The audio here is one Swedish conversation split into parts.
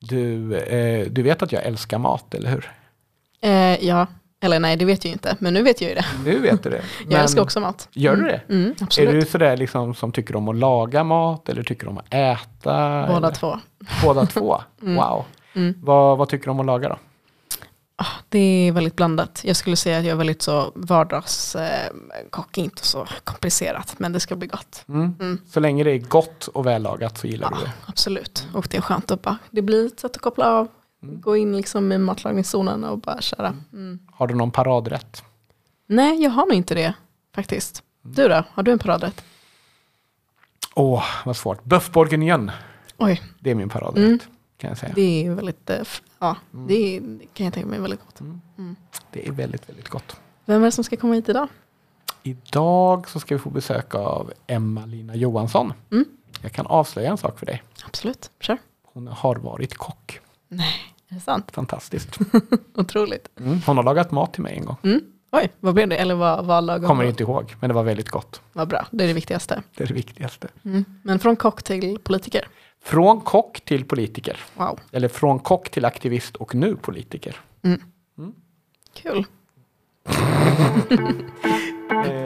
Du, eh, du vet att jag älskar mat, eller hur? Eh, ja, eller nej det vet jag inte, men nu vet jag ju det. Nu vet du det. Jag älskar också mat. Gör du det? Mm, Är absolut. du sådär liksom som tycker om att laga mat eller tycker om att äta? Båda eller? två. Båda två? Wow. Mm. Vad, vad tycker du om att laga då? Ah, Det är väldigt blandat. Jag skulle säga att jag är väldigt så vardagskock, inte så komplicerat, men det ska bli gott. Mm. Mm. Så länge det är gott och vällagat så gillar Ja, du det. absolut. Och det är skönt att bara, det blir ett sätt att koppla av, Mm. gå in liksom i matlagningszonen och bara köra. Mm. Har du någon paradrätt? Nej, jag har nog inte det faktiskt. Du då, har du en paradrätt? Åh, vad svårt. Bœuf bourguignon. Oj, Det är min paradrätt. Mm. Kan jag säga. det är väldigt, eh, ja, Mm. det, kan jag tänka mig är väldigt gott. Det är väldigt, väldigt gott. Vem är det som ska komma hit idag? Idag så ska vi få besök av Emma-Lina Johansson. Mm. Jag kan avslöja en sak för dig. Absolut, kör. Hon har varit kock. Nej, är det sant? Fantastiskt. Otroligt. Mm. Hon har lagat mat till mig en gång. Mm. Oj, vad blev det? Eller vad, vad lagom? Kommer inte ihåg, men det var väldigt gott. Vad bra, det är det viktigaste. Det är det viktigaste. Mm. Men från kock till politiker. Från kock till politiker. Wow, Eller från kock till aktivist och nu politiker. kul.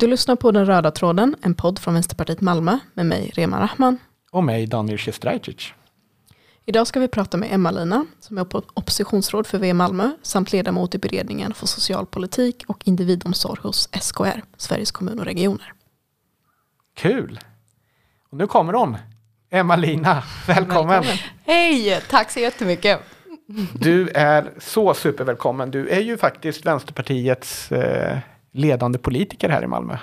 Du lyssnar på Den röda tråden, en podd från Vänsterpartiet Malmö med mig, Rema Rahman. Och mig, Daniel Shestrajcic. Idag ska vi prata med Emma-Lina som är op- oppositionsråd för V Malmö samt ledamot i beredningen för socialpolitik och individomsorg hos SKR, Sveriges kommun och regioner. Kul! Och nu kommer hon. Emma-Lina, välkommen. Hej, tack så jättemycket. Du är så supervälkommen. Du är ju faktiskt Vänsterpartiets eh, ledande politiker här i Malmö.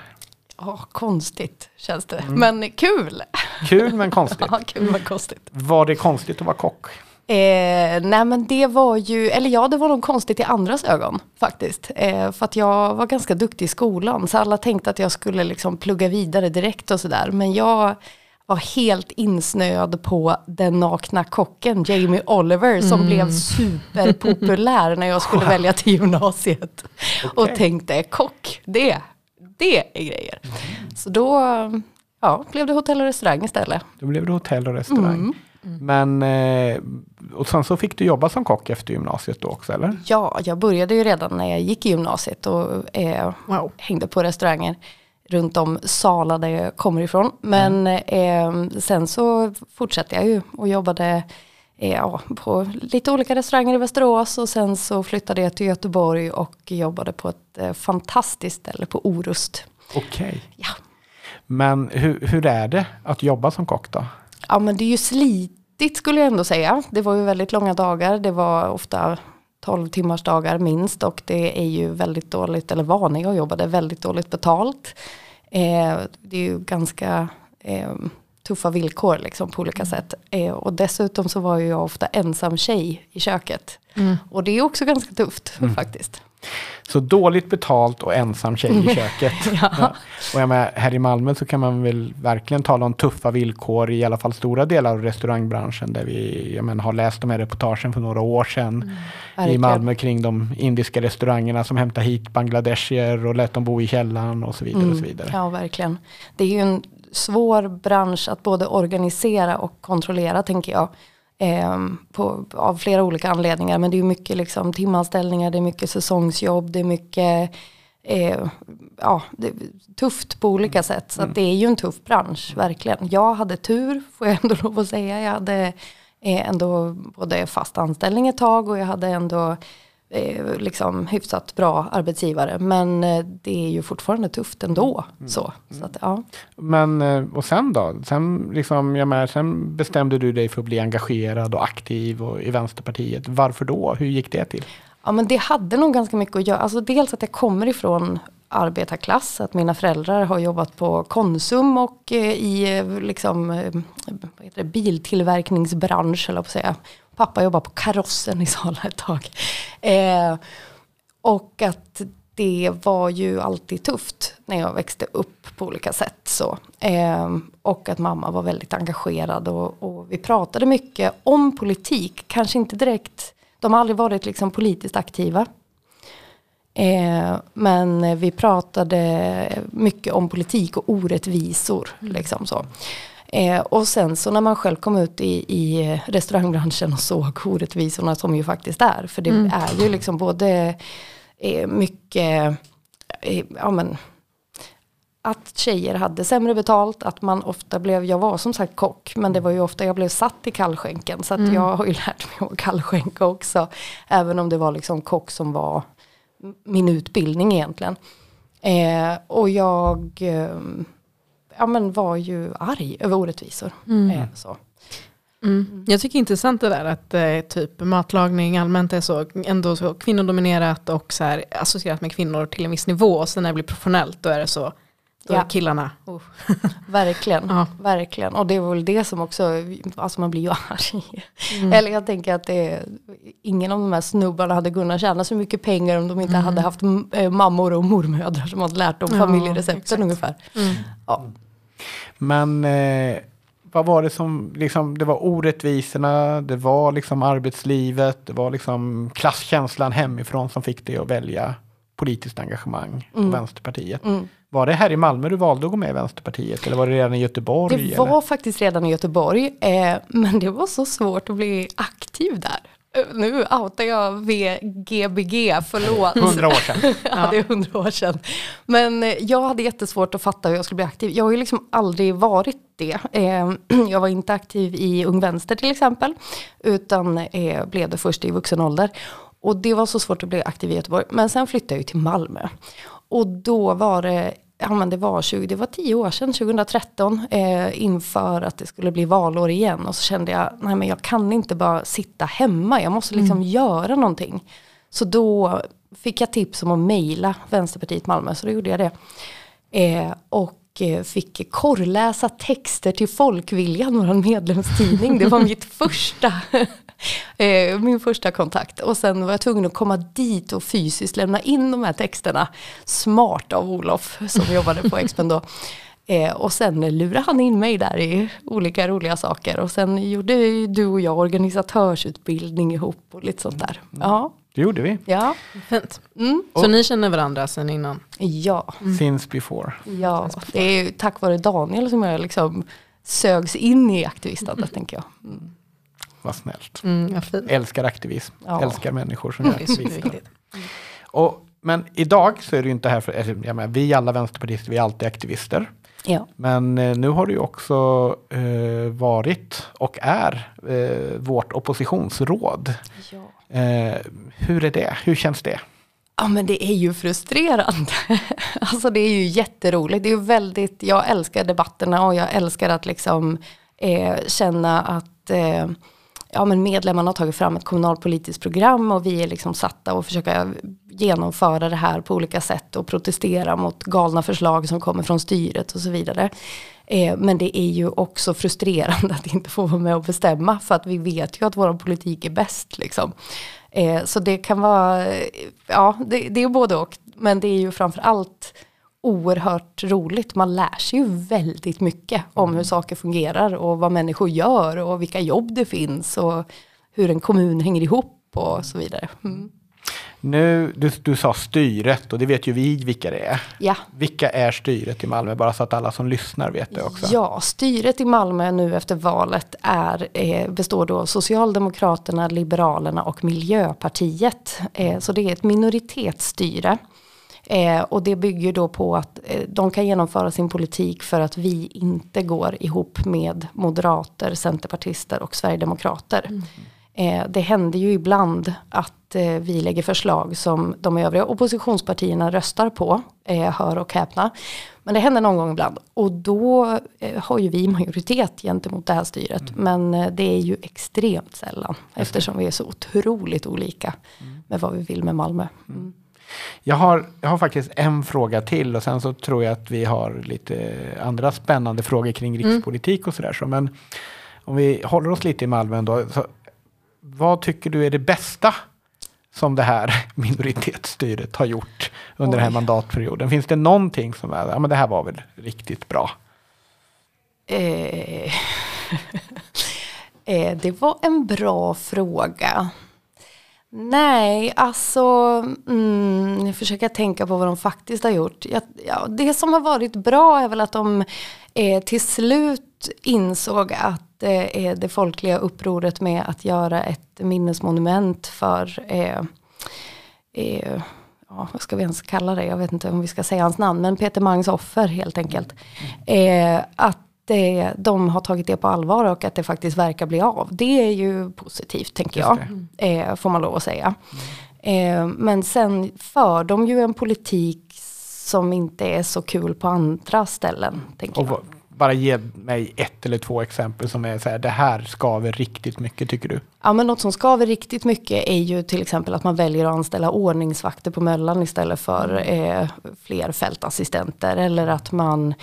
Åh, konstigt känns det, Mm. men kul. Kul men konstigt. Ja, kul men konstigt. Var det konstigt att vara kock? Eh, nej men det var ju, eller ja det var nog konstigt i andras ögon faktiskt. Eh, för att jag var ganska duktig i skolan så alla tänkte att jag skulle liksom plugga vidare direkt och sådär. Men jag var helt insnöad på den nakna kocken Jamie Oliver som blev superpopulär när jag skulle välja till gymnasiet. Och Okej. tänkte kock, det, det är grejer. Så då ja, blev det hotell och restaurang istället. Då blev det hotell och restaurang. Men, eh, och sen så fick du jobba som kock efter gymnasiet då också eller? Ja, jag började ju redan när jag gick i gymnasiet och eh, Wow. hängde på restauranger runt om Sala där jag kommer ifrån. Men eh, sen så fortsatte jag ju och jobbade eh, ja, på lite olika restauranger i Västerås och sen så flyttade jag till Göteborg och jobbade på ett eh, fantastiskt ställe på Orust. Okej. Ja. Men hur, hur är det att jobba som kock då? Ja men det är ju slitigt skulle jag ändå säga. Det var ju väldigt långa dagar. Det var ofta 12 timmars dagar minst och det är ju väldigt dåligt, eller var när jag jobbade, väldigt dåligt betalt. Eh, det är ju ganska eh, tuffa villkor liksom på olika sätt. Eh, och dessutom så var ju jag ofta ensam tjej i köket. Och det är också ganska tufft faktiskt. Så dåligt betalt och ensam tjej i köket. ja. Och jag med, här i Malmö så kan man väl verkligen tala om tuffa villkor i alla fall stora delar av restaurangbranschen där vi jag men, har läst de här reportagen för några år sedan i Verkligen. Malmö kring de indiska restaurangerna som hämtar hit bangladeshier och lät dem bo i källaren och så vidare. Och så vidare. Ja, verkligen. Det är ju en svår bransch att både organisera och kontrollera, tänker jag. Ehm, på, av flera olika anledningar. Men det är mycket liksom, timanställningar, det är mycket säsongsjobb, det är mycket eh, ja, det är tufft på olika sätt. Så att det är ju en tuff bransch, verkligen. Jag hade tur, får jag ändå lov att säga. Jag hade eh, ändå både fast anställning ett tag och jag hade ändå eh, liksom hyfsat bra arbetsgivare. Men eh, det är ju fortfarande tufft ändå. Så, så att, ja. Men eh, och sen då? Sen, liksom, jag med, sen bestämde du dig för att bli engagerad och aktiv och, i Vänsterpartiet. Varför då? Hur gick det till? ja, men det hade nog ganska mycket att göra. Alltså dels att jag kommer ifrån arbetarklass, att mina föräldrar har jobbat på Konsum och i liksom, vad heter det, biltillverkningsbransch, eller på säga. Pappa jobbar på karossen i Sala ett tag. Eh, och att det var ju alltid tufft när jag växte upp på olika sätt. Så. Eh, och att mamma var väldigt engagerad och, och, vi pratade mycket om politik. Kanske inte direkt, de har aldrig varit liksom politiskt aktiva. Eh, men vi pratade mycket om politik och orättvisor. Liksom så. Eh, och sen så när man själv kom ut i, i restaurangbranschen och såg orättvisorna som ju faktiskt är. För det mm. är ju liksom både eh, mycket, eh, ja men att tjejer hade sämre betalt, att man ofta blev, jag var som sagt kock, men det var ju ofta jag blev satt i kallskänken. Så mm. jag har ju lärt mig att kallskänka också. Även om det var liksom kock som var min utbildning egentligen. Eh, och jag eh, ja, men var ju arg över orättvisor. Mm. Eh, så. Mm. Jag tycker det är intressant det där att eh, typ matlagning allmänt är så, ändå så kvinnodominerat och så här, associerat med kvinnor till en viss nivå. Och sen när det blir professionellt då är det så, då ja. är killarna. Oh. verkligen, ja. verkligen. Och det är väl det som också, alltså man blir ju arg. Mm. Eller jag tänker att det är, ingen av de här snubbarna hade kunnat tjäna så mycket pengar om de inte mm. hade haft äh, mammor och mormödrar som hade lärt dem ja, familjerecepten exakt. ungefär. Mm. Ja. Men eh, vad var det som, liksom, det var orättvisorna, det var liksom arbetslivet, det var liksom klasskänslan hemifrån som fick dig att välja politiskt engagemang mm. Vänsterpartiet. Mm. Var det här i Malmö du valde att gå med i Vänsterpartiet eller var det redan i Göteborg? Det var eller? faktiskt redan i Göteborg, eh, men det var så svårt att bli aktiv där. Nu outar jag VGBG, förlåt. Hundra år sedan. ja, det är hundra år sedan. Men eh, jag hade jättesvårt att fatta hur jag skulle bli aktiv. Jag har ju liksom aldrig varit det. Eh, jag var inte aktiv i Ung Vänster till exempel, utan eh, blev det först i vuxen ålder. Och det var så svårt att bli aktiv i Göteborg. Men sen flyttade jag till Malmö. Och då var det ja, men det, var 20, det var tio år sedan, 2013, eh, inför att det skulle bli valår igen. Och så kände jag, nej men jag kan inte bara sitta hemma, jag måste liksom mm. göra någonting. Så då fick jag tips om att mejla Vänsterpartiet Malmö, så då gjorde jag det. Eh, och eh, fick korrläsa texter till Folkviljan, vår medlemstidning. Det var mitt första min första kontakt. Och sen var jag tvungen att komma dit och fysiskt lämna in de här texterna. Smart av Olof som jobbade på Expen då. Eh, och sen lurade han in mig där i olika roliga saker. Och sen gjorde du och jag organisatörsutbildning ihop och lite sånt där. Mm. Ja. Det gjorde vi. Ja. Fint. Mm. Så och, ni känner varandra sen innan? Ja. Mm. Since before. Ja, det är tack vare Daniel som jag liksom sögs in i aktivistandet tänker jag. Mm. Vad snällt. Mm, älskar aktivism, ja. älskar människor som gör aktivism. Och, men idag så är du inte här för, jag menar, vi alla vänsterpartister, vi är alltid aktivister. Ja. Men eh, nu har du också eh, varit och är eh, vårt oppositionsråd. Ja. Eh, hur är det? Hur känns det? Ja men det är ju frustrerande. alltså det är ju jätteroligt. Det är väldigt, jag älskar debatterna och jag älskar att liksom eh, känna att eh, ja, men medlemmarna har tagit fram ett kommunalpolitiskt program och vi är liksom satta att försöka genomföra det här på olika sätt och protestera mot galna förslag som kommer från styret och så vidare. Eh, men det är ju också frustrerande att inte få vara med och bestämma för att vi vet ju att vår politik är bäst. Liksom. Eh, så det kan vara, eh, ja det, det är både och. Men det är ju framför allt oerhört roligt. Man lär sig ju väldigt mycket om hur mm. saker fungerar och vad människor gör och vilka jobb det finns och hur en kommun hänger ihop och så vidare. Mm. Nu, du, du sa styret och det vet ju vi vilka det är. Ja. Vilka är styret i Malmö? Bara så att alla som lyssnar vet det också. Ja, styret i Malmö nu efter valet är, eh, består då av Socialdemokraterna, Liberalerna och Miljöpartiet. Eh, så det är ett minoritetsstyre. Eh, och det bygger då på att eh, de kan genomföra sin politik för att vi inte går ihop med moderater, centerpartister och sverigedemokrater. Mm. Eh, det händer ju ibland att eh, vi lägger förslag som de övriga oppositionspartierna röstar på, eh, hör och häpna. Men det händer någon gång ibland och då eh, har ju vi majoritet gentemot det här styret. Mm. Men det är ju extremt sällan eftersom vi är så otroligt olika mm. med vad vi vill med Malmö. Mm. Jag har, jag har faktiskt en fråga till och sen så tror jag att vi har lite andra spännande frågor kring mm. rikspolitik mm. och sådär. Så, men om vi håller oss lite i Malmö ändå. Så, vad tycker du är det bästa som det här minoritetsstyret har gjort under Oj. den här mandatperioden? Finns det någonting som är, ja men det här var väl riktigt bra? Eh, eh, det var en bra fråga. Nej, alltså, mm, jag försöker tänka på vad de faktiskt har gjort. Ja, ja, det som har varit bra är väl att de eh, till slut insåg att eh, det folkliga upproret med att göra ett minnesmonument för eh, eh, ja, vad ska vi ens kalla det, jag vet inte om vi ska säga hans namn, men Peter Mangs offer helt enkelt. Eh, att det, de har tagit det på allvar och att det faktiskt verkar bli av. Det är ju positivt tänker jag, eh, får man lov att säga. Mm. Eh, men sen för de ju en politik som inte är så kul på andra ställen. Tänker och jag bara ge mig ett eller två exempel som är så här, det här skaver riktigt mycket tycker du? Ja men något som skaver riktigt mycket är ju till exempel att man väljer att anställa ordningsvakter på Möllan istället för mm. eh, fler fältassistenter. Eller att man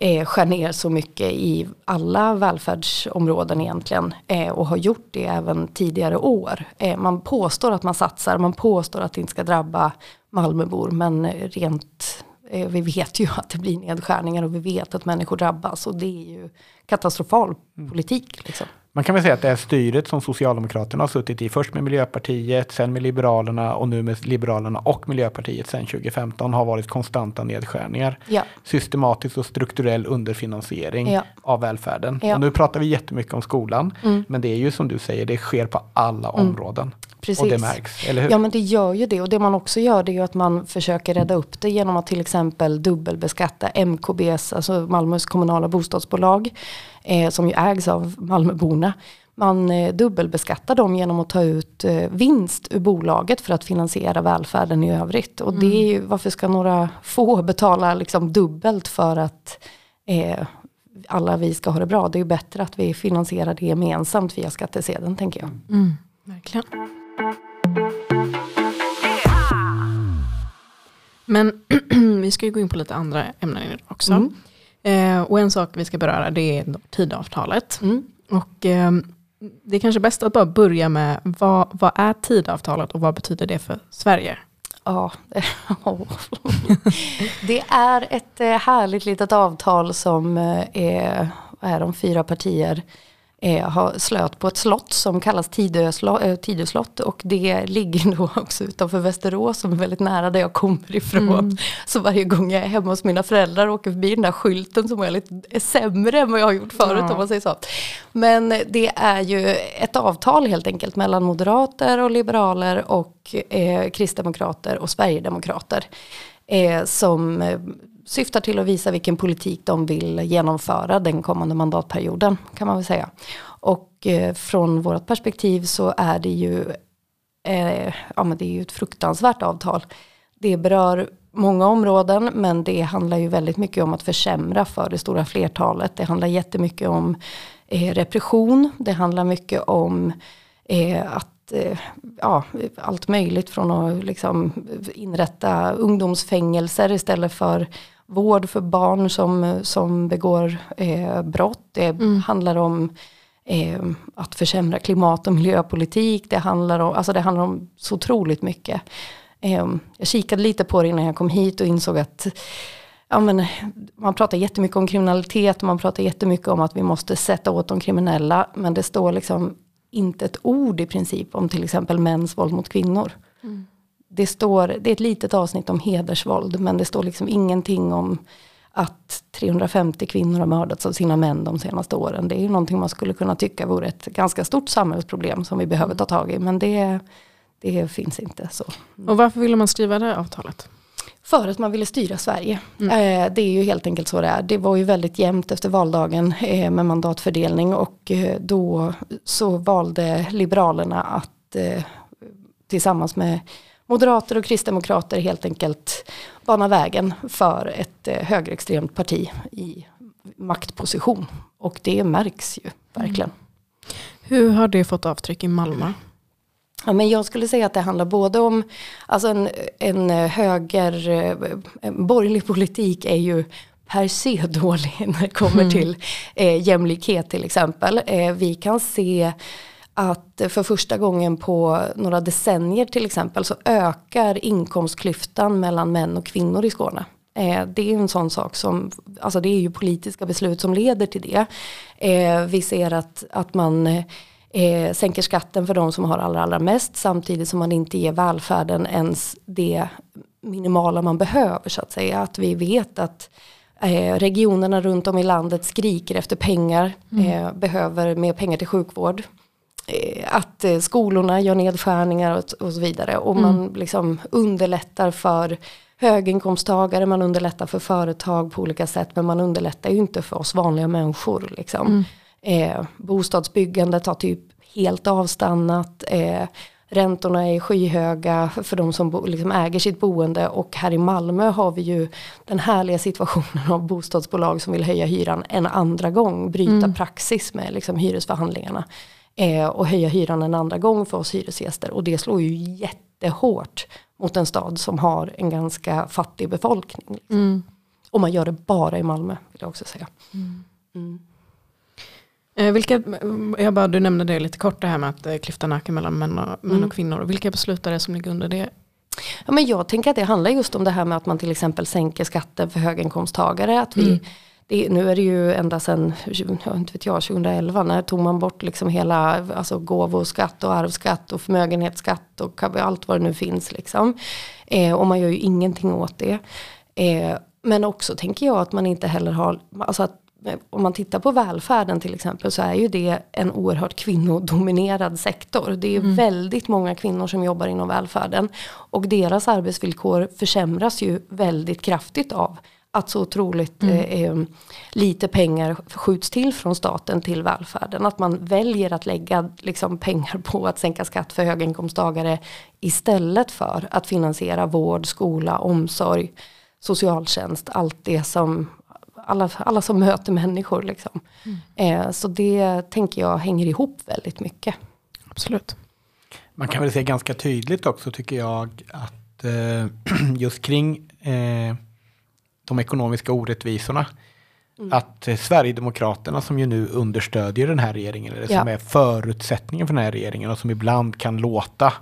eh, skär ner så mycket i alla välfärdsområden egentligen. Eh, och har gjort det även tidigare år. Eh, man påstår att man satsar, man påstår att det inte ska drabba Malmöbor men rent Eh, vi vet ju att det blir nedskärningar och vi vet att människor drabbas och det är ju katastrofal mm. politik. Liksom. Man kan väl säga att det här styret som Socialdemokraterna har suttit i, först med Miljöpartiet, sen med Liberalerna och nu med Liberalerna och Miljöpartiet sen 2015 har varit konstanta nedskärningar. Ja. Systematisk och strukturell underfinansiering ja. av välfärden. Ja. Och nu pratar vi jättemycket om skolan, mm. men det är ju som du säger, det sker på alla mm. områden. Precis. Och det märks, eller hur? Ja men det gör ju det och det man också gör det är ju att man försöker rädda upp det genom att till exempel dubbelbeskatta MKBs, alltså Malmös kommunala bostadsbolag, eh, som ju ägs av Malmöborna. Man eh, dubbelbeskattar dem genom att ta ut eh, vinst ur bolaget för att finansiera välfärden i övrigt. Och mm. det är ju, varför ska några få betala liksom dubbelt för att eh, alla vi ska ha det bra? Det är ju bättre att vi finansierar det gemensamt via skattesedeln tänker jag. Mm. Verkligen. Men vi ska ju gå in på lite andra ämnen också. Mm. Eh, och en sak vi ska beröra det är tidavtalet. Mm. Och eh, det är kanske bäst att bara börja med vad, vad är tidavtalet och vad betyder det för Sverige? Ja, det är ett eh, härligt litet avtal som eh, är, är de fyra partier eh, har slöt på ett slott som kallas Tidö, eh, Tidö slott och det ligger då också utanför Västerås som är väldigt nära där jag kommer ifrån. Mm. Så varje gång jag är hemma hos mina föräldrar och åker förbi den där skylten som är lite sämre än vad jag har gjort förut ja. om man säger så. Men det är ju ett avtal helt enkelt mellan moderater och liberaler och eh, kristdemokrater och sverigedemokrater. Eh, som eh, syftar till att visa vilken politik de vill genomföra den kommande mandatperioden kan man väl säga. Och eh, från vårt perspektiv så är det ju, eh, ja, men det är ju ett fruktansvärt avtal. Det berör många områden men det handlar ju väldigt mycket om att försämra för det stora flertalet. Det handlar jättemycket om eh, repression, det handlar mycket om eh, att eh, ja, allt möjligt från att liksom inrätta ungdomsfängelser istället för vård för barn som, som begår eh, brott. Det mm. handlar om eh, att försämra klimat och miljöpolitik. Det handlar om, alltså det handlar om så otroligt mycket. Eh, jag kikade lite på det innan jag kom hit och insåg att ja, men, man pratar jättemycket om kriminalitet och man pratar jättemycket om att vi måste sätta åt de kriminella. Men det står liksom inte ett ord i princip om till exempel mäns våld mot kvinnor. Mm. Det, står, det är ett litet avsnitt om hedersvåld men det står liksom ingenting om att 350 kvinnor har mördats av sina män de senaste åren. Det är ju någonting man skulle kunna tycka vore ett ganska stort samhällsproblem som vi behöver ta tag i. Men det, det finns inte så. Och varför ville man skriva det avtalet? För att man ville styra Sverige. Mm. Eh, det är ju helt enkelt så det är. Det var ju väldigt jämnt efter valdagen eh, med mandatfördelning och eh, då så valde Liberalerna att tillsammans med moderater och kristdemokrater helt enkelt bana vägen för ett eh, högerextremt parti i maktposition. Och det märks ju verkligen. Mm. Hur har det fått avtryck i Malmö? Ja, men jag skulle säga att det handlar både om alltså en, en höger, en borgerlig politik är ju per se dålig när det kommer mm. till eh, jämlikhet till exempel. Eh, vi kan se att för första gången på några decennier till exempel så ökar inkomstklyftan mellan män och kvinnor i Skåne. Eh, det är en sån sak som, alltså det är ju politiska beslut som leder till det. Eh, vi ser att, att man eh, sänker skatten för de som har allra, allra mest samtidigt som man inte ger välfärden ens det minimala man behöver så att säga. Att vi vet att eh, regionerna runt om i landet skriker efter pengar, mm. eh, behöver mer pengar till sjukvård. Eh, att eh, skolorna gör nedskärningar och, och så vidare och mm. man liksom underlättar för höginkomsttagare, man underlättar för företag på olika sätt men man underlättar ju inte för oss vanliga människor. Liksom. Mm. Eh, bostadsbyggandet har typ helt avstannat. Eh, räntorna är skyhöga för de som liksom äger sitt boende och här i Malmö har vi ju den härliga situationen av bostadsbolag som vill höja hyran en andra gång, bryta mm. praxis med liksom hyresförhandlingarna eh, och höja hyran en andra gång för oss hyresgäster och det slår ju jättehårt mot en stad som har en ganska fattig befolkning. Liksom. Mm. Och man gör det bara i Malmö vill jag också säga. Mm. mm. Eh, vilka, jag bara, du nämnde det lite kort det här med att eh, klyftan ökar mellan män och, män och mm. kvinnor. Vilka beslut är det som ligger under det? Ja, men jag tänker att det handlar just om det här med att man till exempel sänker skatten för höginkomsttagare. Att vi, mm. Det, nu är det ju ända sedan inte vet jag, 2011 när tog man bort liksom hela alltså gåvoskatt och arvsskatt och förmögenhetsskatt och allt vad det nu finns. Liksom. Eh, och man gör ju ingenting åt det. Eh, men också tänker jag att man inte heller har, alltså att om man tittar på välfärden till exempel så är ju det en oerhört kvinnodominerad sektor. Det är mm. väldigt många kvinnor som jobbar inom välfärden. Och deras arbetsvillkor försämras ju väldigt kraftigt av att så otroligt mm. eh, eh lite pengar skjuts till från staten till välfärden. Att man väljer att lägga liksom, pengar på att sänka skatt för höginkomsttagare istället för att finansiera vård, skola, omsorg, socialtjänst, allt det som alla, alla som möter människor. Liksom. Mm. Eh, så det tänker jag hänger ihop väldigt mycket. Absolut. Man kan väl se ganska tydligt också tycker jag att eh, just kring eh, de ekonomiska orättvisorna. Mm. Att eh, Sverigedemokraterna som ju nu understödjer den här regeringen, eller ja. som är förutsättningen för den här regeringen och som ibland kan låta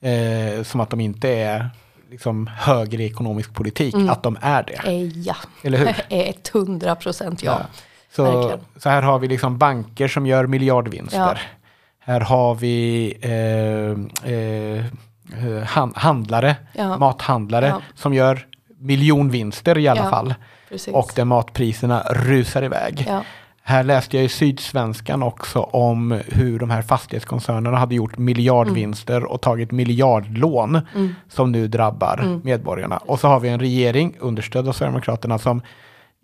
eh, som att de inte är liksom i ekonomisk politik, mm. att de är det. Eh, ja, eller hur? 100 procent ja. ja. Så, så här har vi liksom banker som gör miljardvinster. Ja. Här har vi eh, eh, handlare, ja. mathandlare som gör miljonvinster i alla fall. Precis. Och där matpriserna rusar iväg. Här läste jag i Sydsvenskan också om hur de här fastighetskoncernerna hade gjort miljardvinster mm. och tagit miljardlån mm. som nu drabbar mm. medborgarna. Och så har vi en regering understödd av Sverigedemokraterna som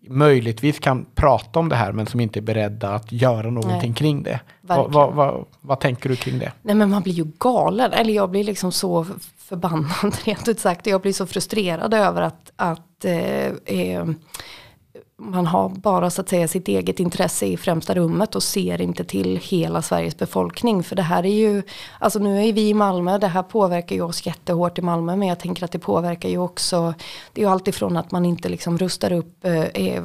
möjligtvis kan prata om det här men som inte är beredda att göra någonting Nej, kring det. Vad, vad, vad, vad, tänker du kring det? Nej men man blir ju galen, eller jag blir liksom så förbannad rent ut sagt. Jag blir så frustrerad över att, att eh, eh, man har bara så att säga sitt eget intresse i främsta rummet och ser inte till hela Sveriges befolkning. För det här är ju, alltså nu är vi i Malmö, det här påverkar ju oss jättehårt i Malmö men jag tänker att det påverkar ju också, det är ju alltifrån att man inte liksom rustar upp eh, eh,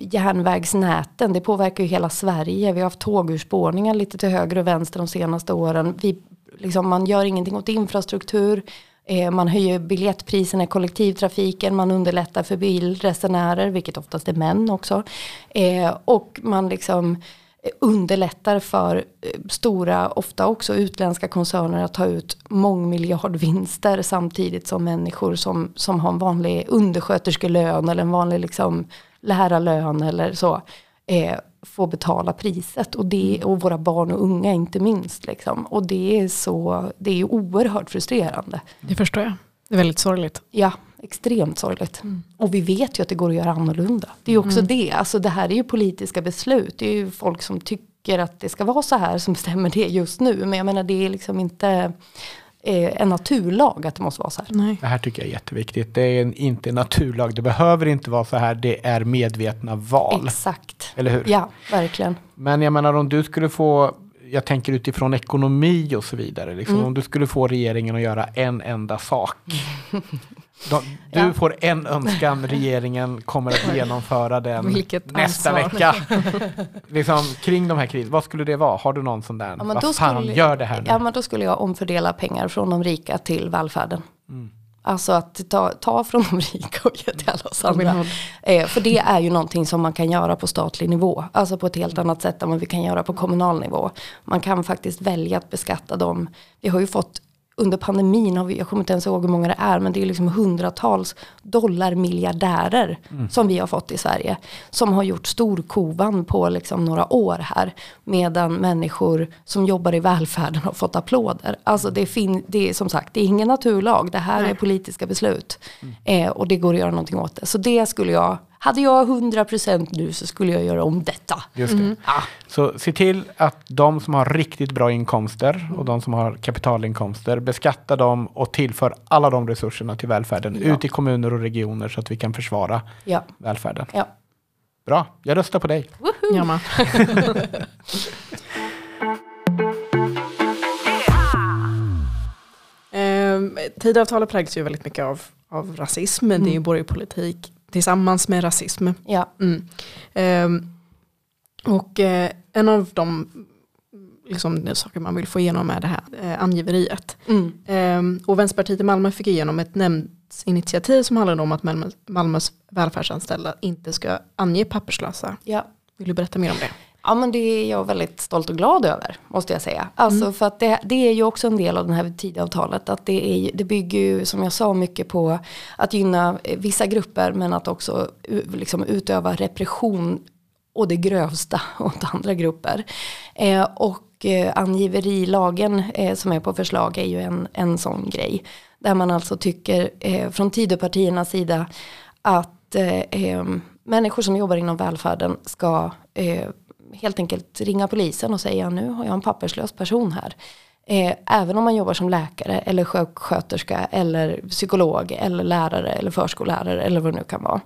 järnvägsnäten, det påverkar ju hela Sverige. Vi har haft tågurspårningar lite till höger och vänster de senaste åren. Vi, liksom, man gör ingenting åt infrastruktur Eh, man höjer biljettpriserna i kollektivtrafiken, man underlättar för bilresenärer, vilket oftast är män också. Eh, och man liksom eh, underlättar för stora, ofta också utländska koncerner att ta ut mångmiljardvinster samtidigt som människor som, som har en vanlig undersköterskelön eller en vanlig liksom lärarlön eller så får betala priset och, det, och våra barn och unga inte minst. Liksom. Och det är, så, det är oerhört frustrerande. Det förstår jag. Det är väldigt sorgligt. Ja, extremt sorgligt. Mm. Och vi vet ju att det går att göra annorlunda. Det är ju också mm. det. Alltså det här är ju politiska beslut. Det är ju folk som tycker att det ska vara så här som bestämmer det just nu. Men jag menar det är liksom inte en naturlag att det måste vara så här. Nej. Det här tycker jag är jätteviktigt. Det är en, inte en naturlag. Det behöver inte vara så här. Det är medvetna val. Exakt. Eller hur? Ja, verkligen. Men jag menar om du skulle få, jag tänker utifrån ekonomi och så vidare. Liksom, mm. Om du skulle få regeringen att göra en enda sak. De, du Ja. får en önskan, regeringen kommer att genomföra den Vilket nästa ansvar. vecka. liksom, kring de här kriserna, vad skulle det vara? Har du någon sån där? Ja, vad fan, skulle- gör det här nu. Ja men då skulle jag omfördela pengar från de rika till välfärden. Mm. Alltså att ta, ta från de rika och ge till alla oss andra. Eh, för det är ju någonting som man kan göra på statlig nivå. Alltså på ett helt annat sätt än vad vi kan göra på kommunal nivå. Man kan faktiskt välja att beskatta dem. Vi har ju fått under pandemin, har vi, jag kommer inte ens ihåg hur många det är, men det är liksom hundratals dollarmiljardärer som vi har fått i Sverige. Som har gjort storkovan på liksom några år här. Medan människor som jobbar i välfärden har fått applåder. Alltså det, fin- det är som sagt, det är ingen naturlag, det här Nej. är politiska beslut. Eh, och det går att göra någonting åt det. Så det skulle jag, hade jag 100% nu så skulle jag göra om detta. Just det. Så se till att de som har riktigt bra inkomster och de som har kapitalinkomster, beskatta dem och tillför alla de resurserna till välfärden Ja. ut i kommuner och regioner så att vi kan försvara Ja, välfärden. ja. Bra, jag röstar på dig. Med. Ehm, Tidöavtalet präglas ju väldigt mycket av, av rasism, men det är ju borgerpolitik tillsammans med rasism. ja. Mm. Ehm, och eh, en av de liksom, saker man vill få igenom är det här eh, angiveriet. Mm. Ehm, och Vänsterpartiet i Malmö fick igenom ett nämndsinitiativ som handlade om att Malmö, Malmös välfärdsanställda inte ska ange papperslösa. ja. Vill du berätta mer om det? Ja men det är jag väldigt stolt och glad över måste jag säga. Alltså för att det, det är ju också en del av det här tidavtalet. Att det, är, det bygger ju som jag sa mycket på att gynna eh, vissa grupper men att också liksom utöva repression och det grövsta åt andra grupper. Eh, och eh, angiverilagen eh, som är på förslag är ju en, en sån grej. Där man alltså tycker eh, från Tidöpartiernas sida att eh, eh, människor som jobbar inom välfärden ska helt enkelt ringa polisen och säga nu har jag en papperslös person här. Eh, även om man jobbar som läkare eller sjuksköterska eller psykolog eller lärare eller förskollärare eller vad det nu kan vara.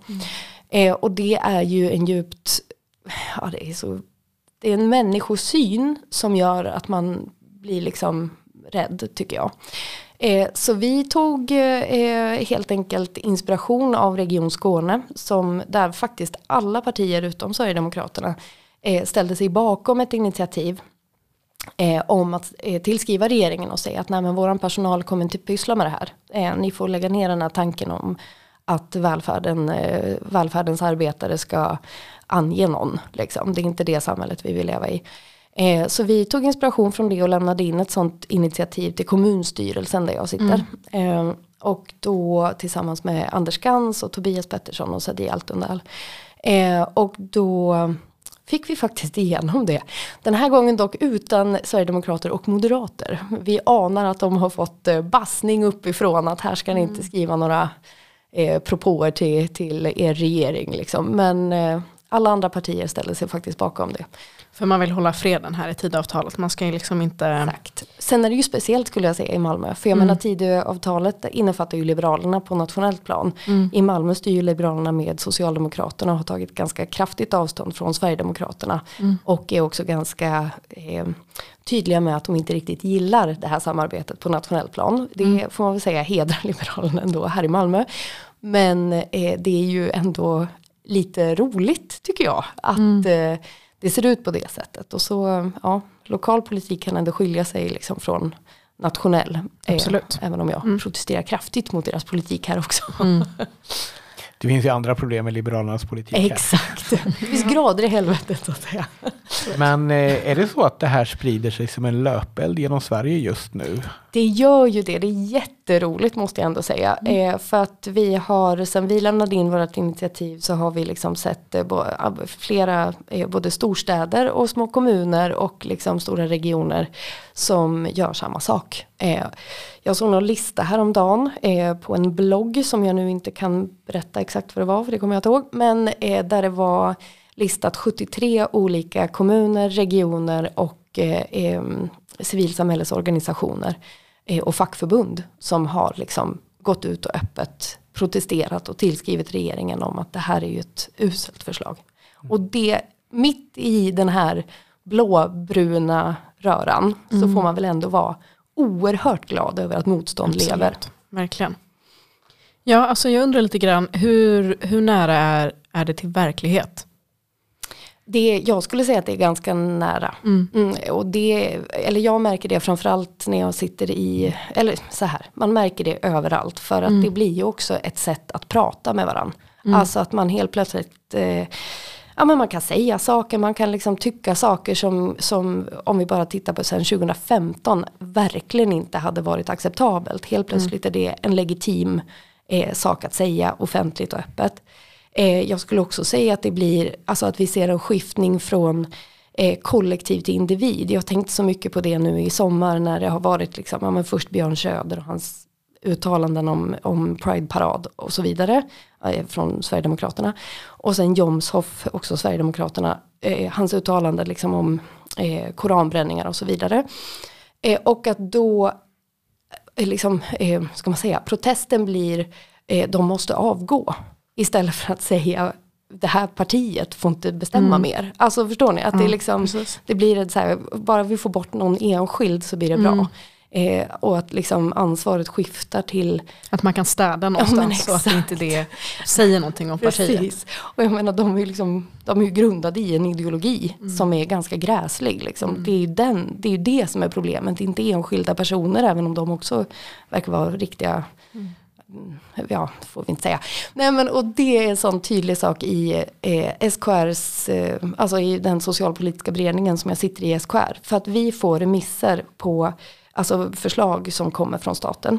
Eh, och det är ju en djupt, ja det är så, det är en människosyn som gör att man blir liksom rädd tycker jag. Eh, så vi tog eh, helt enkelt inspiration av Region Skåne som där faktiskt alla partier utom Sverigedemokraterna ställde sig bakom ett initiativ eh, om att eh, tillskriva regeringen och säga att nej men våran personal kommer inte pyssla med det här. Eh, ni får lägga ner den här tanken om att välfärden, eh, välfärdens arbetare ska ange någon. Liksom. Det är inte det samhället vi vill leva i. Eh, så vi tog inspiration från det och lämnade in ett sånt initiativ till kommunstyrelsen där jag sitter. Eh, och då tillsammans med Anders Gans och Tobias Pettersson och Sadi Altundal. Eh, och då fick vi faktiskt igenom det. Den här gången dock utan Sverigedemokrater och Moderater. Vi anar att de har fått eh, bassning uppifrån att här ska ni inte skriva några eh, propåer till, till er regering. Liksom. Men eh, alla andra partier ställde sig faktiskt bakom det. För man vill hålla freden här i tidavtalet. Man ska ju liksom inte... Exakt. Sen är det ju speciellt skulle jag säga i Malmö. För jag menar Tidöavtalet innefattar ju Liberalerna på nationellt plan. I Malmö styr ju Liberalerna med Socialdemokraterna och har tagit ganska kraftigt avstånd från Sverigedemokraterna. Och är också ganska eh, tydliga med att de inte riktigt gillar det här samarbetet på nationellt plan. Det får man väl säga hedrar Liberalerna ändå här i Malmö. Men eh, det är ju ändå lite roligt tycker jag. Att eh, det ser ut på det sättet. Och så, ja, lokal politik kan ändå skilja sig liksom från nationell. Eh, Absolut. även om jag protesterar kraftigt mot deras politik här också. Det finns ju andra problem med Liberalernas politik här. Exakt. Det finns grader i helvetet så att säga. Men eh, är det så att det här sprider sig som en löpeld genom Sverige just nu? Det gör ju det, det är jätteroligt måste jag ändå säga. Eh, för att vi har, sen vi lämnade in vårt initiativ så har vi liksom sett eh, ab- flera, både storstäder och små kommuner och liksom stora regioner som gör samma sak. Eh, jag såg någon lista häromdagen eh, på en blogg som jag nu inte kan berätta exakt vad det var för det kommer jag inte ihåg. Men eh, där det var listat 73 olika kommuner, regioner och eh, eh, civilsamhällesorganisationer och fackförbund som har liksom gått ut och öppet protesterat och tillskrivit regeringen om att det här är ju ett uselt förslag. Och det, mitt i den här blåbruna röran så får man väl ändå vara oerhört glad över att motstånd lever. Absolut. Verkligen. Ja, alltså jag undrar lite grann, hur, hur nära är, är det till verklighet? Det, jag skulle säga att det är ganska nära. Mm. Mm, och det, eller jag märker det framförallt när jag sitter i, eller så här, man märker det överallt. För att Mm. det blir ju också ett sätt att prata med varandra. Mm. Alltså att man helt plötsligt, eh, ja men man kan säga saker, man kan liksom tycka saker som, som om vi bara tittar på sen 2015, verkligen inte hade varit acceptabelt. Helt plötsligt är det en legitim eh, sak att säga offentligt och öppet. Eh, jag skulle också säga att det blir, alltså att vi ser en skiftning från eh, kollektiv till individ. Jag har tänkt så mycket på det nu i sommar när det har varit liksom, ja, men först Björn Söder och hans uttalanden om, om Pride-parad och så vidare eh, från Sverigedemokraterna. Och sen Jomshoff, också Sverigedemokraterna, eh, hans uttalande liksom om eh, koranbränningar och så vidare. Eh, och att då, eh, liksom, eh, ska man säga, protesten blir, de måste avgå. Istället för att säga det här partiet får inte bestämma Mm. mer. Alltså förstår ni? Att det, är Ja, liksom, precis. det blir ett så här, bara vi får bort någon enskild så blir det bra. Mm. Eh, och att liksom ansvaret skiftar till Att man kan städa någonstans så att inte det säger någonting om partiet. Precis. Och jag menar de är liksom, de är grundade i en ideologi Mm. som är ganska gräslig. Liksom. Det, är ju den, det är ju det som är problemet, inte enskilda personer även om de också verkar vara riktiga mm, Ja, det får vi inte säga. Nej men och det är en sån tydlig sak i eh, SKRs, eh, alltså i den socialpolitiska beredningen som jag sitter i SKR. För att vi får remisser på alltså förslag som kommer från staten.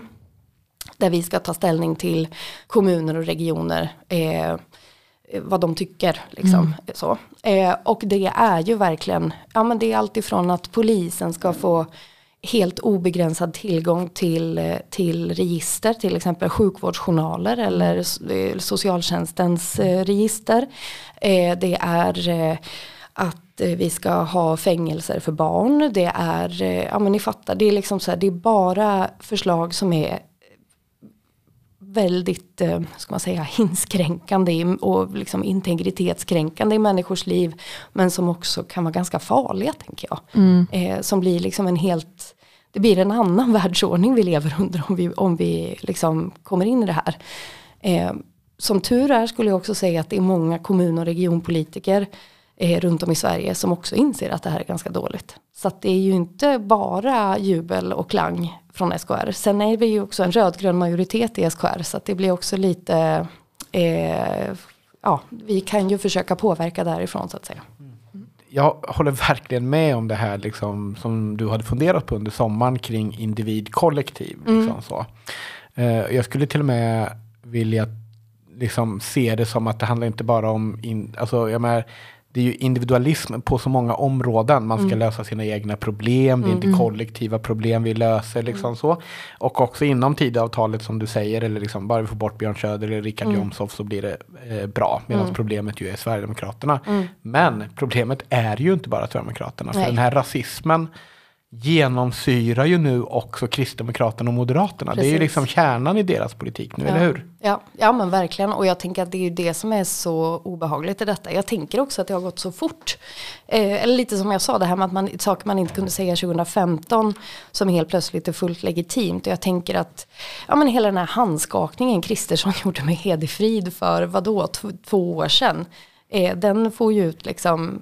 Där vi ska ta ställning till kommuner och regioner. Eh, vad de tycker. Liksom, så. Eh, och det är ju verkligen, ja men det är alltifrån att polisen ska få helt obegränsad tillgång till, eh, till register, till exempel sjukvårdsjournaler eller eh, socialtjänstens eh, register. Det är att vi ska ha fängelser för barn. Det är, eh, ja men ni fattar, det är liksom så här, det är bara förslag som är väldigt, eh, ska man säga, inskränkande och liksom integritetskränkande i människors liv. Men som också kan vara ganska farliga tänker jag. Eh, som blir liksom en helt, det blir en annan världsordning vi lever under om vi, om vi liksom kommer in i det här. Eh, som tur är skulle jag också säga att det är många kommun och regionpolitiker eh, runt om i Sverige som också inser att det här är ganska dåligt. Så att det är ju inte bara jubel och klang från SKR. Sen är vi ju också en rödgrön majoritet i SKR så att det blir också lite, eh, ja vi kan ju försöka påverka därifrån så att säga. Jag håller verkligen med om det här liksom, som du hade funderat på under sommaren kring individ-kollektiv. Liksom, så. Eh, jag skulle till och med vilja liksom, se det som att det handlar inte bara om, in, alltså, jag menar, det är ju individualism på så många områden. Man ska lösa sina egna problem, det är inte kollektiva problem vi löser. Liksom så. Och också inom Tidöavtalet som du säger, eller liksom, bara vi får bort Björn Söder eller Richard Jomshof så blir det eh, bra. Medan problemet ju är Sverigedemokraterna. Men problemet är ju inte bara Sverigedemokraterna. För Nej. den här rasismen genomsyrar ju nu också Kristdemokraterna och Moderaterna. Det är ju Precis. liksom kärnan i deras politik nu, eller hur? Ja, ja men verkligen och jag tänker att det är ju det som är så obehagligt i detta. Jag tänker också att det har gått så fort. Eh, eller lite som jag sa det här med att man, saker man inte kunde säga 2015 som helt plötsligt är fullt legitimt. Och jag tänker att ja, men hela den här handskakningen Kristersson gjorde med Hedefrid för vadå, två år sedan. Eh, den får ju ut liksom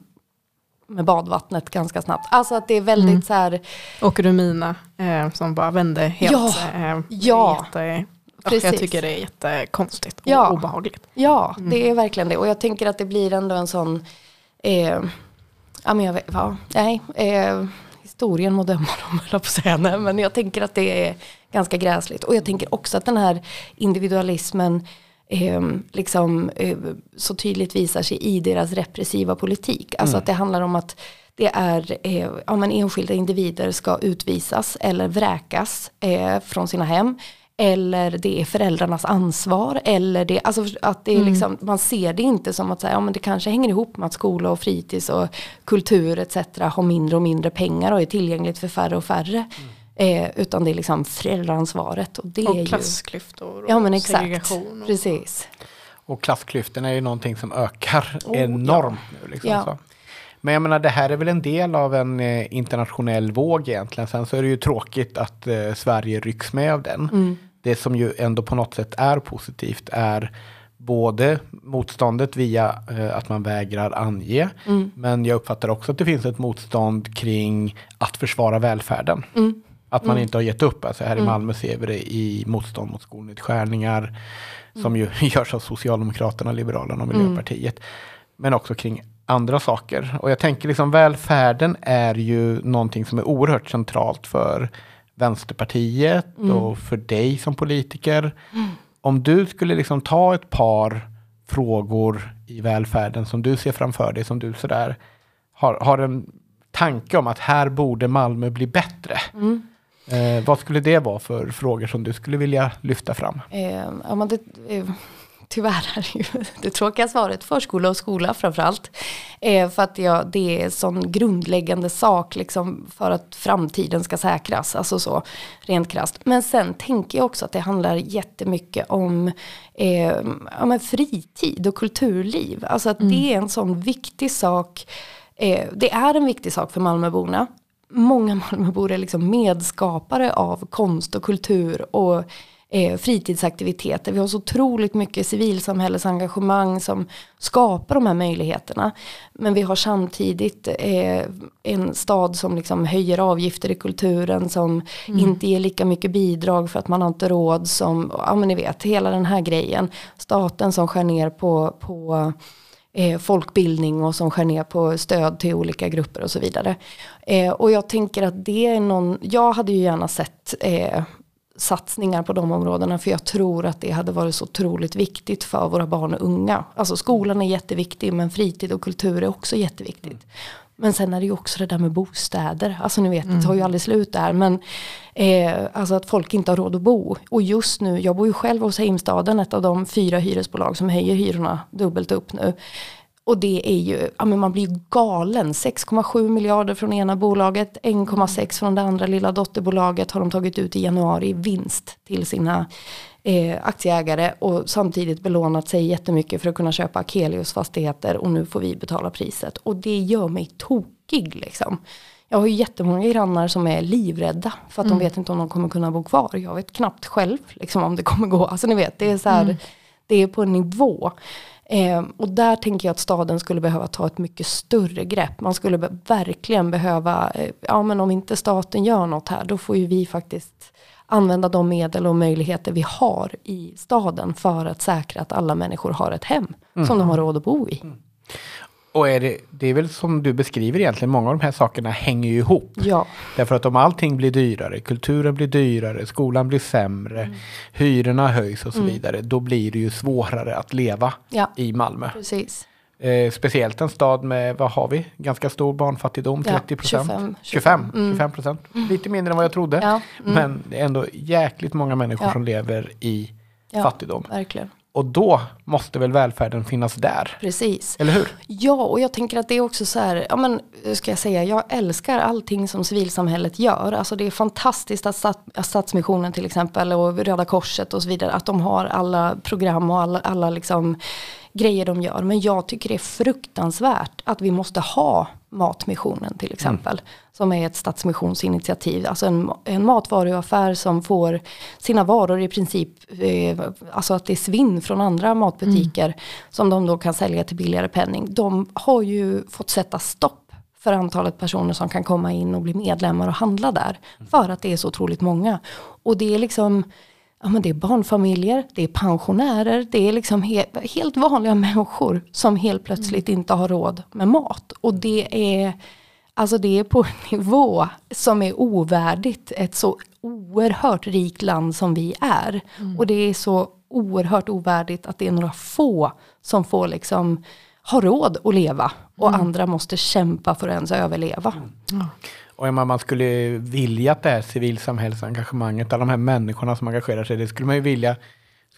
med badvattnet ganska snabbt. Alltså att det är väldigt så här Och Rumina eh, som bara vände helt. Ja, eh, ja, jätte, ja, jag precis. tycker det är jättekonstigt och Ja. obehagligt. Ja, det är verkligen det. Och jag tänker att det blir ändå en sån, eh, ja men jag vet, ja, nej, eh, historien må döma dem, på att säga. Nej, men jag tänker att det är ganska gräsligt. Och jag tänker också att den här individualismen eh, liksom eh, så tydligt visar sig i deras repressiva politik. Alltså att det handlar om att det är, eh, ja men enskilda individer ska utvisas eller vräkas eh, från sina hem. Eller det är föräldrarnas ansvar. Eller det, alltså att det är liksom, man ser det inte som att säga, ja, men det kanske hänger ihop med att skola och fritids och kultur etc. har mindre och mindre pengar och är tillgängligt för färre och färre. Eh, utan det är liksom föräldraansvaret. Och det är Och ju, klassklyftor och Ja men exakt, segregation. Och, precis. Och klassklyftorna är ju någonting som ökar Oh, enormt nu. Liksom, Ja. så. Men jag menar, det här är väl en del av en eh, internationell våg egentligen. Sen så är det ju tråkigt att eh, Sverige rycks med av den. Mm. det som ju ändå på något sätt är positivt är både motståndet via eh, att man vägrar ange, Mm. men jag uppfattar också att det finns ett motstånd kring att försvara välfärden. Mm. Att man inte har gett upp. Alltså här i Malmö ser vi det i motstånd mot skolnedskärningar som ju görs av Socialdemokraterna, Liberalerna och Miljöpartiet. Men också kring andra saker. Och jag tänker liksom välfärden är ju någonting som är oerhört centralt för Vänsterpartiet och för dig som politiker. Om du skulle liksom ta ett par frågor i välfärden som du ser framför dig, som du sådär har, har en tanke om att här borde Malmö bli bättre. Eh, vad skulle det vara för frågor som du skulle vilja lyfta fram? Eh, ja, men det, eh, tyvärr är det ju det tråkiga svaret förskola och skola framförallt. Eh, för att ja, det är sån grundläggande sak liksom, för att framtiden ska säkras. Alltså så rent krasst. Men sen tänker jag också att det handlar jättemycket om eh, ja, men fritid och kulturliv. Alltså att det är en sån viktig sak. Eh, det är en viktig sak för Malmöborna många Malmöbor är liksom medskapare av konst och kultur och eh, fritidsaktiviteter. Vi har så otroligt mycket civilsamhällesengagemang som skapar de här möjligheterna. Men vi har samtidigt eh, en stad som liksom höjer avgifter i kulturen som inte ger lika mycket bidrag för att man har inte råd som, ja men ni vet, hela den här grejen. Staten som skär ner på, på eh, folkbildning och som skär ner på stöd till olika grupper och så vidare. Eh, och jag tänker att det är någon, jag hade ju gärna sett eh, satsningar på de områdena för jag tror att det hade varit så otroligt viktigt för våra barn och unga. Alltså skolan är jätteviktig men fritid och kultur är också jätteviktigt. Men sen är det ju också det där med bostäder. Alltså ni vet, det tar ju aldrig slut där. Men eh, alltså att folk inte har råd att bo. Och just nu, jag bor ju själv hos Heimstaden, ett av de fyra hyresbolag som höjer hyrorna dubbelt upp nu. Och det är ju, ja men man blir ju galen. 6,7 miljarder från ena bolaget, 1,6 från det andra lilla dotterbolaget har de tagit ut i januari i vinst till sina eh, aktieägare och samtidigt belånat sig jättemycket för att kunna köpa Akelius fastigheter och nu får vi betala priset. Och det gör mig tokig liksom. Jag har ju jättemånga grannar som är livrädda för att de vet inte om de kommer kunna bo kvar. Jag vet knappt själv liksom, om det kommer gå. Alltså ni vet, det är så här, det är på en nivå. Eh, och där tänker jag att staden skulle behöva ta ett mycket större grepp. Man skulle be- verkligen behöva, eh, ja men om inte staten gör något här, då får ju vi faktiskt använda de medel och möjligheter vi har i staden för att säkra att alla människor har ett hem som de har råd att bo i. Och är det, det är väl som du beskriver egentligen, många av de här sakerna hänger ju ihop. Ja, Därför att om allting blir dyrare, kulturen blir dyrare, skolan blir sämre, Mm. hyrorna höjs och så vidare, då blir det ju svårare att leva Ja. i Malmö. precis. Eh, speciellt en stad med, vad har vi, ganska stor barnfattigdom, Ja, 30 procent. 25, 25, 25 procent. Lite mindre än vad jag trodde. Ja, mm. Men ändå jäkligt många människor som lever i fattigdom. Verkligen. Och då måste väl välfärden finnas där? Precis. Eller hur? Ja, och jag tänker att det är också så här, ja men hur ska jag säga, jag älskar allting som civilsamhället gör. Alltså det är fantastiskt att, stat, att Stadsmissionen till exempel och Röda Korset och så vidare, att de har alla program och alla, alla liksom grejer de gör. Men jag tycker det är fruktansvärt att vi måste ha Matmissionen till exempel. Som är ett stadsmissionsinitiativ. Alltså en, en matvaruaffär som får sina varor i princip, eh, alltså att det är svinn från andra matbutiker. Som de då kan sälja till billigare penning. De har ju fått sätta stopp för antalet personer som kan komma in och bli medlemmar och handla där. För att det är så otroligt många. Och det är liksom Ja, men det är barnfamiljer, det är pensionärer, det är liksom he helt vanliga människor som helt plötsligt inte har råd med mat. Och det är, alltså det är på en nivå som är ovärdigt ett så oerhört rikt land som vi är. Och det är så oerhört ovärdigt att det är några få som får liksom ha råd att leva och andra måste kämpa för att ens överleva. Och menar, man skulle vilja att det här civilsamhällsengagemanget, alla de här människorna som engagerar sig, det skulle man ju vilja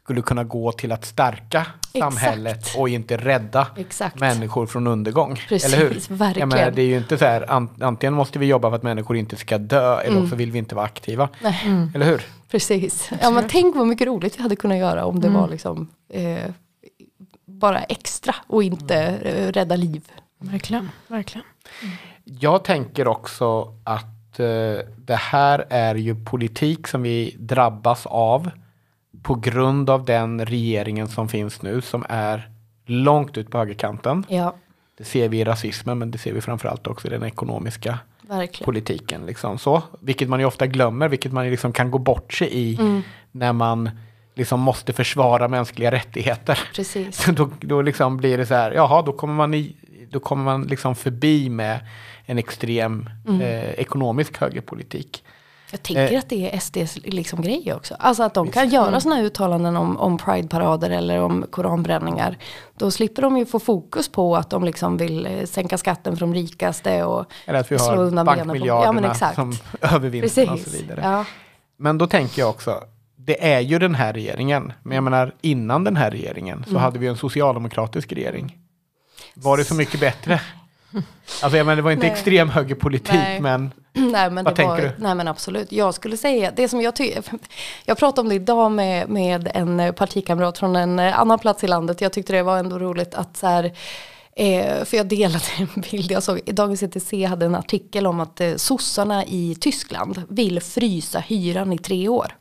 skulle kunna gå till att stärka samhället och inte rädda Exakt. människor från undergång. Precis, eller hur? Verkligen. menar, det är ju inte så här, an, antingen måste vi jobba för att människor inte ska dö eller Mm. så vill vi inte vara aktiva. Nej. Eller hur? Precis. Ja, men tänk vad mycket roligt vi hade kunnat göra om det Mm. var liksom, eh, bara extra och inte eh, rädda liv. Verkligen, verkligen. Jag tänker också att eh, det här är ju politik som vi drabbas av på grund av den regeringen som finns nu som är långt ut på högerkanten. Ja, Det ser vi i rasismen men det ser vi framförallt också i den ekonomiska verkligen. politiken. Liksom så. Vilket man ju ofta glömmer, vilket man liksom kan gå bort sig i Mm. när man liksom måste försvara mänskliga rättigheter. Precis. Så då, då liksom blir det så här, jaha, då kommer man, i, då kommer man liksom förbi med en extrem Mm. eh, ekonomisk högerpolitik. Jag tänker Eh. att det är SDs liksom grej också. Alltså att de kan göra sådana här uttalanden om, om prideparader eller om koranbränningar. Då slipper de ju få fokus på att de liksom vill eh, sänka skatten för de rikaste och Eller att vi slå har undan benen på- bankmiljarderna Ja, men exakt. som övervinster och så vidare. Ja. Men då tänker jag också, det är ju den här regeringen. Men jag menar, innan den här regeringen Mm. så hade vi en socialdemokratisk regering. Var det så mycket bättre? Alltså jag menar, det var inte Nej. extrem högerpolitik, Nej. men Nej men, Vad det var, tänker du? nej men absolut. Jag skulle säga, det som jag tycker, jag pratade om det idag med, med en partikamrat från en annan plats i landet. Jag tyckte det var ändå roligt att så här, eh, för jag delade en bild, jag såg, Dagens ETC hade en artikel om att eh, sossarna i Tyskland vill frysa hyran i tre år.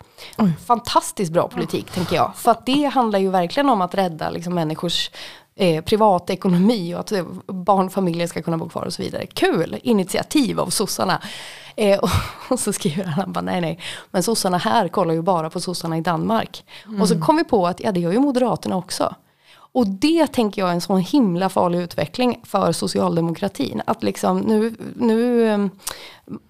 Fantastiskt bra politik tänker jag. För att det handlar ju verkligen om att rädda liksom, människors eh, privatekonomi och att eh, barnfamiljer ska kunna bo kvar och så vidare. Kul initiativ av sossarna. Eh, och, och så skriver han, han bara, nej nej, men sossarna här kollar ju bara på sossarna i Danmark. Och så kom vi på att ja, det gör ju Moderaterna också. Och det tänker jag är en sån himla farlig utveckling för socialdemokratin. Att liksom nu, nu eh,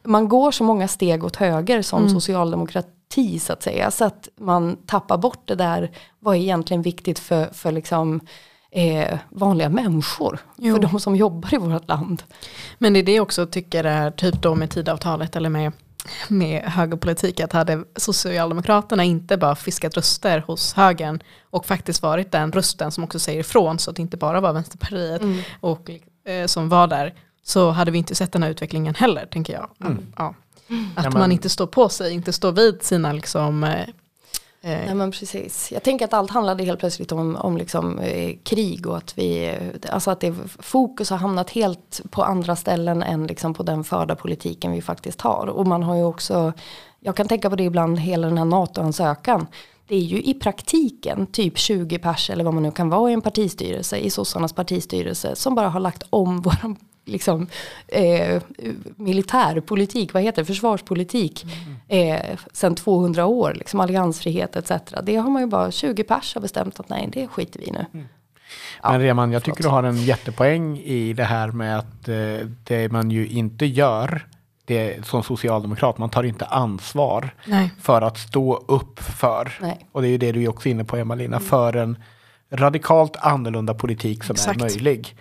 man går så många steg åt höger som socialdemokrati så att säga. Så att man tappar bort det där, vad är egentligen viktigt för, för liksom, eh, vanliga människor. Jo. För de som jobbar i vårt land. Men det är det jag också tycker är typ då med tidavtalet eller med, med högerpolitik att hade Socialdemokraterna inte bara fiskat röster hos högern och faktiskt varit den rösten som också säger ifrån så att det inte bara var Vänsterpartiet och, eh, som var där så hade vi inte sett den här utvecklingen heller tänker jag. Ja. Att Ja, men- man inte står på sig, inte står vid sina liksom, eh, Eh, Nej men precis. Jag tänker att allt handlade helt plötsligt om, om liksom, eh, krig och att vi, alltså att det, fokus har hamnat helt på andra ställen än liksom på den förda politiken vi faktiskt har. Och man har ju också, jag kan tänka på det ibland, hela den här NATO-ansökan. Det är ju i praktiken typ 20 pers eller vad man nu kan vara i en partistyrelse, i sossarnas partistyrelse, som bara har lagt om våran liksom, eh, militärpolitik, vad heter det, försvarspolitik, eh, sen 200 år, liksom alliansfrihet etc. Det har man ju bara, 20 pers har bestämt att nej, det skiter vi i nu. Ja, Men Reman, jag tycker du har en jättepoäng i det här med att eh, det man ju inte gör det som socialdemokrat, man tar inte ansvar nej. för att stå upp för, Nej. och det är ju det du är också inne på Emma-Lina, för en radikalt annorlunda politik som Exakt. är möjlig.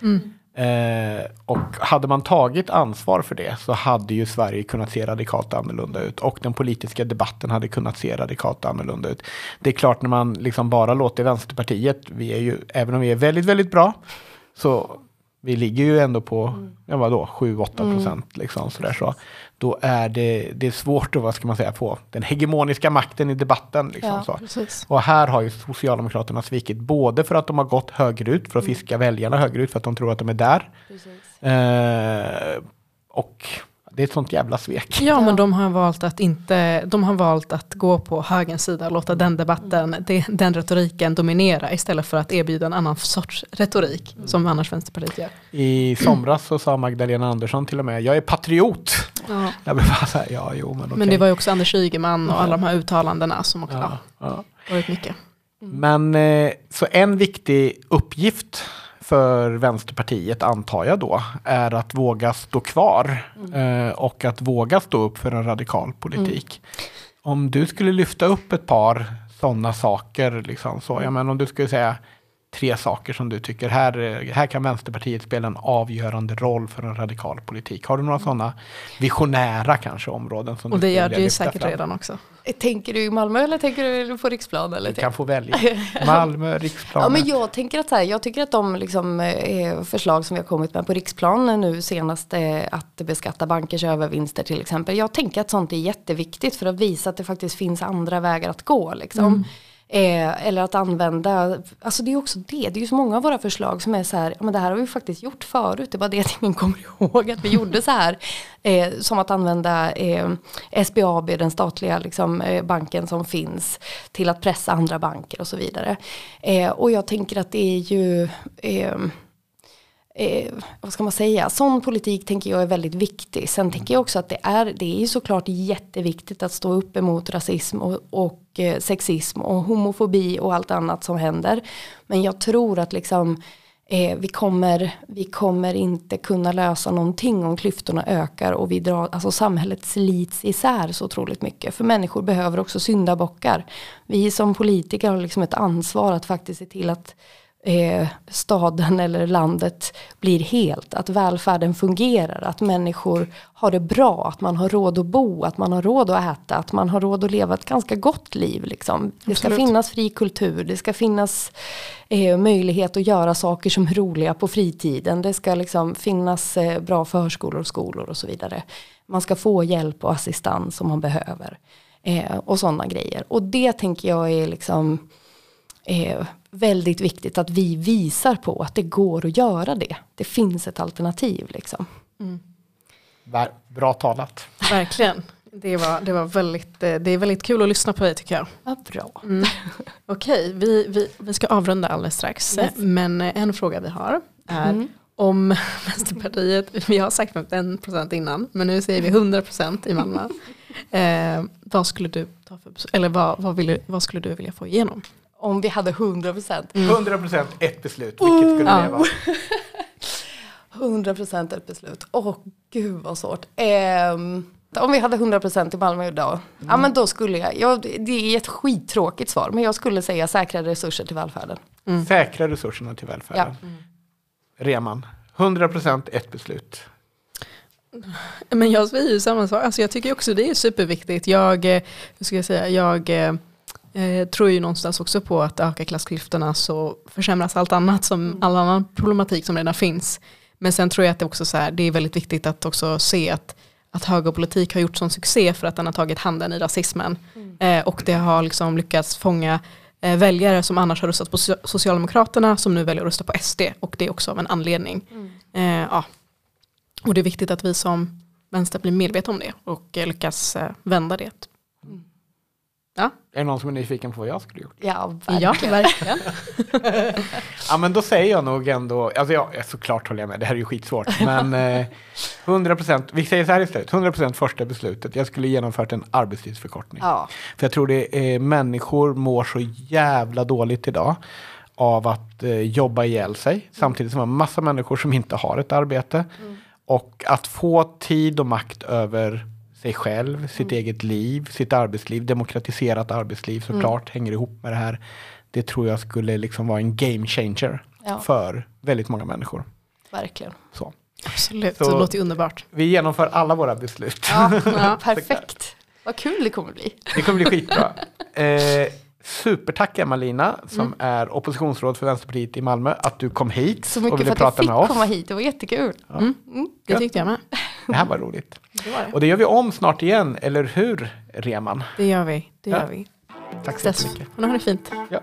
Eh, och hade man tagit ansvar för det så hade ju Sverige kunnat se radikalt annorlunda ut och den politiska debatten hade kunnat se radikalt annorlunda ut. Det är klart när man liksom bara låter Vänsterpartiet, vi är ju, även om vi är väldigt, väldigt bra, så vi ligger ju ändå på, ja vadå, 7-8 procent liksom sådär så. Då är det, det är svårt att, vad ska man säga, få den hegemoniska makten i debatten liksom Ja. Och här har ju Socialdemokraterna svikit både för att de har gått högerut för att fiska väljarna högerut för att de tror att de är där. Eh, och det är ett sånt jävla svek. Ja, men de har valt att inte, de har valt att gå på högerns sida och låta den debatten, det, den retoriken dominera istället för att erbjuda en annan sorts retorik som annars Vänsterpartiet gör. I somras så sa Magdalena Andersson till och med, jag är patriot. Ja. Jag blev bara så här, ja jo men okej. Men det var ju också Anders Ygeman och alla de här uttalandena som också ja, ja. ja, varit mycket. Men eh, så en viktig uppgift för Vänsterpartiet antar jag då är att våga stå kvar eh, och att våga stå upp för en radikal politik. Om du skulle lyfta upp ett par sådana saker, liksom, så, jag menar, om du skulle säga tre saker som du tycker här, eh, här kan Vänsterpartiet spela en avgörande roll för en radikal politik. Har du några sådana visionära kanske områden? Som Och du det skulle gör det ju säkert fram? redan också. Tänker du i Malmö eller tänker du på riksplan? Eller? Du kan få välja. Malmö, Riksplan. Ja, men jag tänker att så här, jag tycker att de liksom, eh, förslag som vi har kommit med på riksplan nu senast eh, att beskatta bankers övervinster till exempel. Jag tänker att sånt är jätteviktigt för att visa att det faktiskt finns andra vägar att gå. Liksom. Eh, eller att använda, alltså det är också det, det är ju så många av våra förslag som är så här, ja, men det här har vi faktiskt gjort förut, det var det att ingen kommer ihåg att vi gjorde så här. Eh, som att använda eh, SBAB, den statliga liksom, eh, banken som finns, till att pressa andra banker och så vidare. Eh, och jag tänker att det är ju eh, eh, vad ska man säga, sån politik tänker jag är väldigt viktig. Sen tänker jag också att det är, det är såklart jätteviktigt att stå upp emot rasism och, och eh, sexism och homofobi och allt annat som händer. Men jag tror att liksom eh, vi, kommer, vi kommer inte kunna lösa någonting om klyftorna ökar och vi drar, alltså samhället slits isär så otroligt mycket. För människor behöver också syndabockar. Vi som politiker har liksom ett ansvar att faktiskt se till att eh, staden eller landet blir helt. Att välfärden fungerar, att människor har det bra, att man har råd att bo, att man har råd att äta, att man har råd att leva ett ganska gott liv. Liksom. Det ska finnas fri kultur, det ska finnas eh, möjlighet att göra saker som är roliga på fritiden. Det ska liksom finnas eh, bra förskolor och skolor och så vidare. Man ska få hjälp och assistans om man behöver. Eh, och sådana grejer. Och det tänker jag är liksom eh, väldigt viktigt att vi visar på att det går att göra det. Det finns ett alternativ liksom. Ver- Bra talat. Verkligen. Det, var, det, var väldigt, eh, det är väldigt kul att lyssna på dig tycker jag. Vad bra. Okej, vi, vi, vi ska avrunda alldeles strax. Yes. Men eh, en fråga vi har är Mm. om Vänsterpartiet, vi har sagt 51% innan, men nu säger vi 100% i Malmö. Eh, vad skulle du ta för eller vad, vad, vill, vad skulle du vilja få igenom? Om vi hade 100%. 100% ett beslut, vilket skulle Ja. det vara? 100% ett beslut. Åh gud vad svårt. Ehm, om vi hade 100% i Malmö idag. Ja men då skulle jag, jag, det är ett skittråkigt svar. Men jag skulle säga säkra resurser till välfärden. Säkra resurserna till välfärden. Reman, 100% ett beslut. Men jag säger ju samma sak, alltså jag tycker också det är superviktigt. Jag, eh, hur ska jag säga, jag eh, eh, tror ju någonstans också på att öka klassklyftorna så försämras allt annat som all annan problematik som redan finns. Men sen tror jag att det också så här, det är väldigt viktigt att också se att, att högerpolitik har gjort sån succé för att den har tagit handen i rasismen. Eh, och det har liksom lyckats fånga eh, väljare som annars har röstat på so- Socialdemokraterna som nu väljer att rösta på SD. Och det är också av en anledning. Eh, ja. Och det är viktigt att vi som vänster blir medvetna om det och lyckas vända det. Ja, Är det någon som är nyfiken på vad jag skulle gjort? Ja, ja verkligen. verkligen. Ja men då säger jag nog ändå, alltså jag, såklart håller jag med, det här är ju skitsvårt. Men eh, 100%, vi säger så här istället, 100% första beslutet, jag skulle genomfört en arbetstidsförkortning. Ja, För jag tror det är människor mår så jävla dåligt idag av att eh, jobba ihjäl sig. Samtidigt som det är massa människor som inte har ett arbete. Och att få tid och makt över sig själv, sitt eget liv, sitt arbetsliv, demokratiserat arbetsliv såklart hänger ihop med det här. Det tror jag skulle liksom vara en game changer Ja. för väldigt många människor. verkligen. Så. Absolut, Så- det låter underbart. Vi genomför alla våra beslut. Ja, Ja. perfekt. Vad kul det kommer bli. Det kommer bli skitbra. Eh, supertack Emma-Lina som Mm. är oppositionsråd för Vänsterpartiet i Malmö att du kom hit Så och mycket ville för att jag prata fick komma hit, det var jättekul. Det tyckte jag med. Det här var roligt. Det var det. Och det gör vi om snart igen, eller hur Reman? Det gör vi. Det Ja. gör vi. Tack så Dess. jättemycket. Men ha det fint. Ja.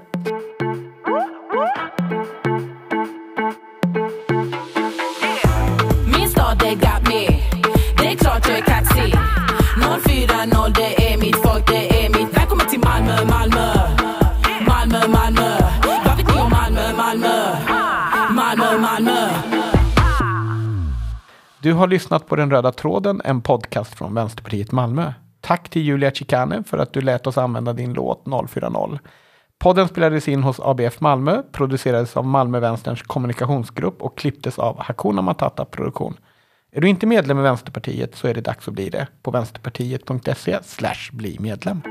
Du har lyssnat på Den röda tråden, en podcast från Vänsterpartiet Malmö. Tack till Julia Chikane för att du lät oss använda din låt 040. Podden spelades in hos ABF Malmö, producerades av Malmö Vänsterns kommunikationsgrupp och klipptes av Hakuna Matata Produktion. Är du inte medlem i Vänsterpartiet så är det dags att bli det på vänsterpartiet.se bli medlem.